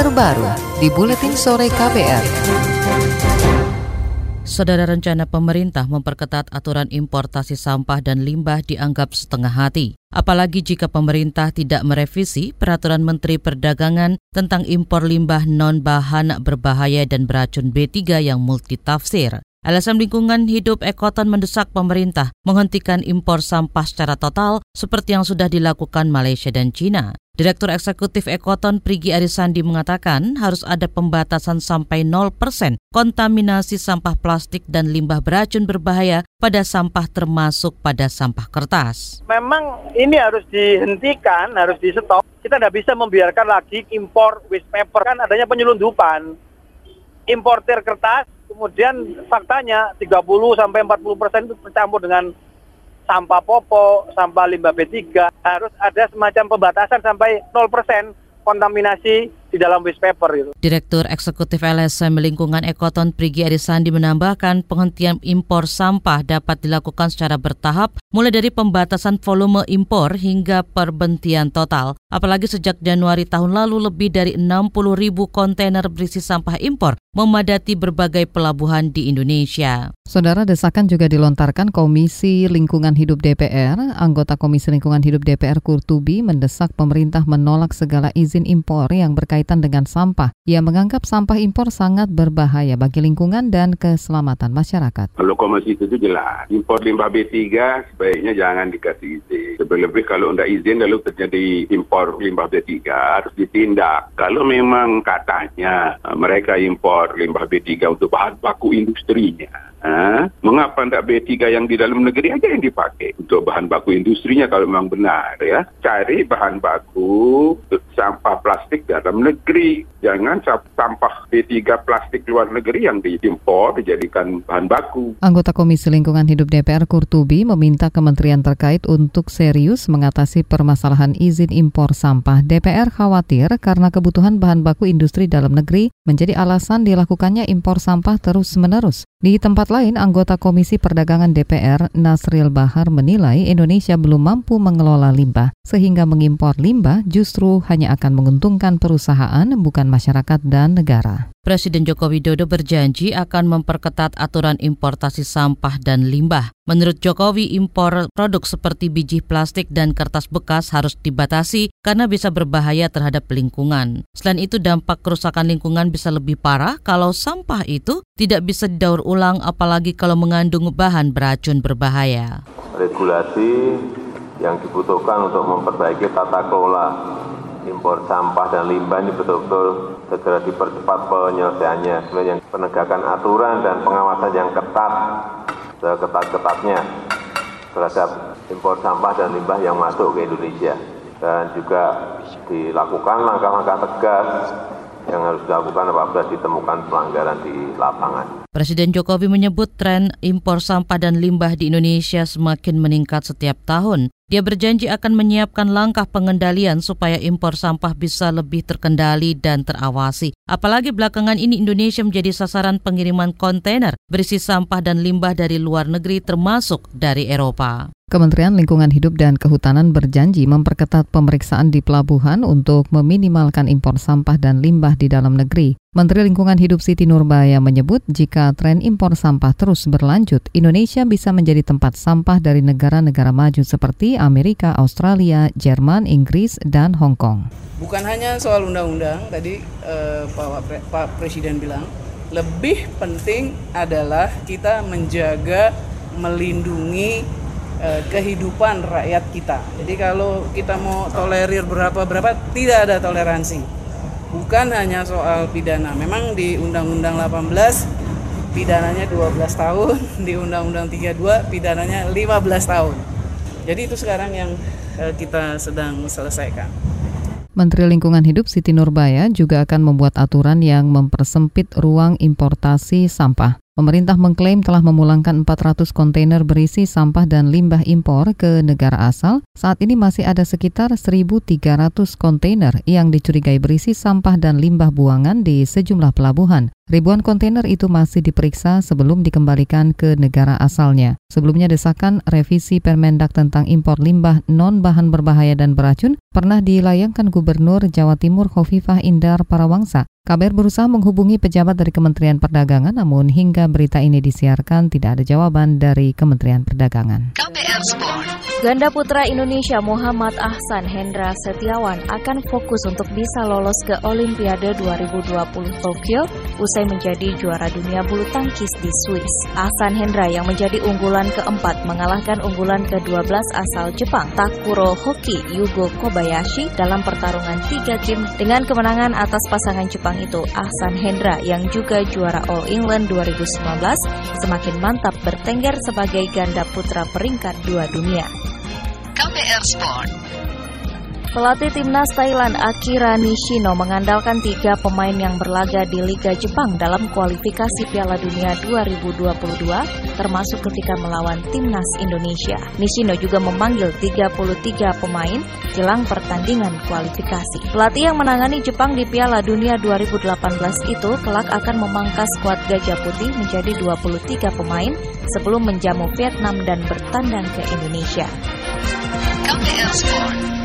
terbaru di Buletin Sore KPR. Saudara rencana pemerintah memperketat aturan importasi sampah dan limbah dianggap setengah hati. Apalagi jika pemerintah tidak merevisi peraturan Menteri Perdagangan tentang impor limbah non-bahan berbahaya dan beracun B3 yang multitafsir. LSM Lingkungan Hidup Ekoton mendesak pemerintah menghentikan impor sampah secara total seperti yang sudah dilakukan Malaysia dan China. Direktur Eksekutif Ekoton Prigi Arisandi mengatakan harus ada pembatasan sampai 0% kontaminasi sampah plastik dan limbah beracun berbahaya pada sampah termasuk pada sampah kertas. Memang ini harus dihentikan, harus di stop. Kita tidak bisa membiarkan lagi impor waste paper kan adanya penyelundupan. Importer kertas kemudian faktanya 30 sampai 40 persen itu tercampur dengan sampah popok, sampah limbah B3. Harus ada semacam pembatasan sampai 0 persen kontaminasi di dalam waste paper gitu. Direktur Eksekutif LSM Lingkungan Ekoton Prigi Arisandi menambahkan penghentian impor sampah dapat dilakukan secara bertahap mulai dari pembatasan volume impor hingga perbentian total. Apalagi sejak Januari tahun lalu lebih dari 60 ribu kontainer berisi sampah impor memadati berbagai pelabuhan di Indonesia. Saudara desakan juga dilontarkan Komisi Lingkungan Hidup DPR. Anggota Komisi Lingkungan Hidup DPR Kurtubi mendesak pemerintah menolak segala izin impor yang berkaitan dengan sampah. Ia menganggap sampah impor sangat berbahaya bagi lingkungan dan keselamatan masyarakat. Kalau komisi itu jelas, impor limbah B3 sebaiknya jangan dikasih izin. Lebih-lebih kalau tidak izin lalu terjadi impor limbah B3 harus ditindak. Kalau memang katanya mereka impor limbah B3 untuk bahan baku industrinya, Ha? Mengapa tidak B3 yang di dalam negeri aja yang dipakai untuk bahan baku industrinya kalau memang benar ya. Cari bahan baku sampah plastik dalam negeri. Jangan sampah B3 plastik luar negeri yang diimpor dijadikan bahan baku. Anggota Komisi Lingkungan Hidup DPR Kurtubi meminta kementerian terkait untuk serius mengatasi permasalahan izin impor sampah. DPR khawatir karena kebutuhan bahan baku industri dalam negeri menjadi alasan dilakukannya impor sampah terus-menerus. Di tempat lain, anggota Komisi Perdagangan DPR Nasril Bahar menilai Indonesia belum mampu mengelola limbah, sehingga mengimpor limbah justru hanya akan menguntungkan perusahaan, bukan masyarakat dan negara. Presiden Joko Widodo berjanji akan memperketat aturan importasi sampah dan limbah. Menurut Jokowi, impor produk seperti biji plastik dan kertas bekas harus dibatasi karena bisa berbahaya terhadap lingkungan. Selain itu, dampak kerusakan lingkungan bisa lebih parah kalau sampah itu tidak bisa didaur ulang apalagi kalau mengandung bahan beracun berbahaya. Regulasi yang dibutuhkan untuk memperbaiki tata kelola impor sampah dan limbah ini betul-betul segera dipercepat penyelesaiannya. Sebenarnya penegakan aturan dan pengawasan yang ketat, seketat-ketatnya terhadap impor sampah dan limbah yang masuk ke Indonesia. Dan juga dilakukan langkah-langkah tegas yang harus dilakukan apabila ditemukan pelanggaran di lapangan. Presiden Jokowi menyebut tren impor sampah dan limbah di Indonesia semakin meningkat setiap tahun. Dia berjanji akan menyiapkan langkah pengendalian supaya impor sampah bisa lebih terkendali dan terawasi. Apalagi belakangan ini Indonesia menjadi sasaran pengiriman kontainer berisi sampah dan limbah dari luar negeri termasuk dari Eropa. Kementerian Lingkungan Hidup dan Kehutanan berjanji memperketat pemeriksaan di pelabuhan untuk meminimalkan impor sampah dan limbah di dalam negeri. Menteri Lingkungan Hidup Siti Nurbaya menyebut jika tren impor sampah terus berlanjut, Indonesia bisa menjadi tempat sampah dari negara-negara maju seperti Amerika, Australia, Jerman, Inggris, dan Hong Kong. Bukan hanya soal undang-undang, tadi eh, Pak, Pak Presiden bilang, lebih penting adalah kita menjaga, melindungi Eh, kehidupan rakyat kita. Jadi kalau kita mau tolerir berapa-berapa tidak ada toleransi. Bukan hanya soal pidana. Memang di Undang-Undang 18 pidananya 12 tahun, di Undang-Undang 32 pidananya 15 tahun. Jadi itu sekarang yang eh, kita sedang selesaikan. Menteri Lingkungan Hidup Siti Nurbaya juga akan membuat aturan yang mempersempit ruang importasi sampah. Pemerintah mengklaim telah memulangkan 400 kontainer berisi sampah dan limbah impor ke negara asal. Saat ini masih ada sekitar 1.300 kontainer yang dicurigai berisi sampah dan limbah buangan di sejumlah pelabuhan. Ribuan kontainer itu masih diperiksa sebelum dikembalikan ke negara asalnya. Sebelumnya desakan revisi Permendak tentang impor limbah non bahan berbahaya dan beracun pernah dilayangkan Gubernur Jawa Timur Khofifah Indar Parawangsa. KBR berusaha menghubungi pejabat dari Kementerian Perdagangan, namun hingga berita ini disiarkan tidak ada jawaban dari Kementerian Perdagangan. KBR Sport. Ganda putra Indonesia Muhammad Ahsan Hendra Setiawan akan fokus untuk bisa lolos ke Olimpiade 2020 Tokyo usai menjadi juara dunia bulu tangkis di Swiss. Ahsan Hendra yang menjadi unggulan keempat mengalahkan unggulan ke-12 asal Jepang Takuro Hoki Yugo Kobayashi dalam pertarungan tiga game dengan kemenangan atas pasangan Jepang itu. Ahsan Hendra yang juga juara All England 2019 semakin mantap bertengger sebagai ganda putra peringkat dua dunia. KPR Sport. Pelatih timnas Thailand Akira Nishino mengandalkan tiga pemain yang berlaga di Liga Jepang dalam kualifikasi Piala Dunia 2022, termasuk ketika melawan timnas Indonesia. Nishino juga memanggil 33 pemain jelang pertandingan kualifikasi. Pelatih yang menangani Jepang di Piala Dunia 2018 itu kelak akan memangkas skuad Gajah Putih menjadi 23 pemain sebelum menjamu Vietnam dan bertandang ke Indonesia. KPR Sport.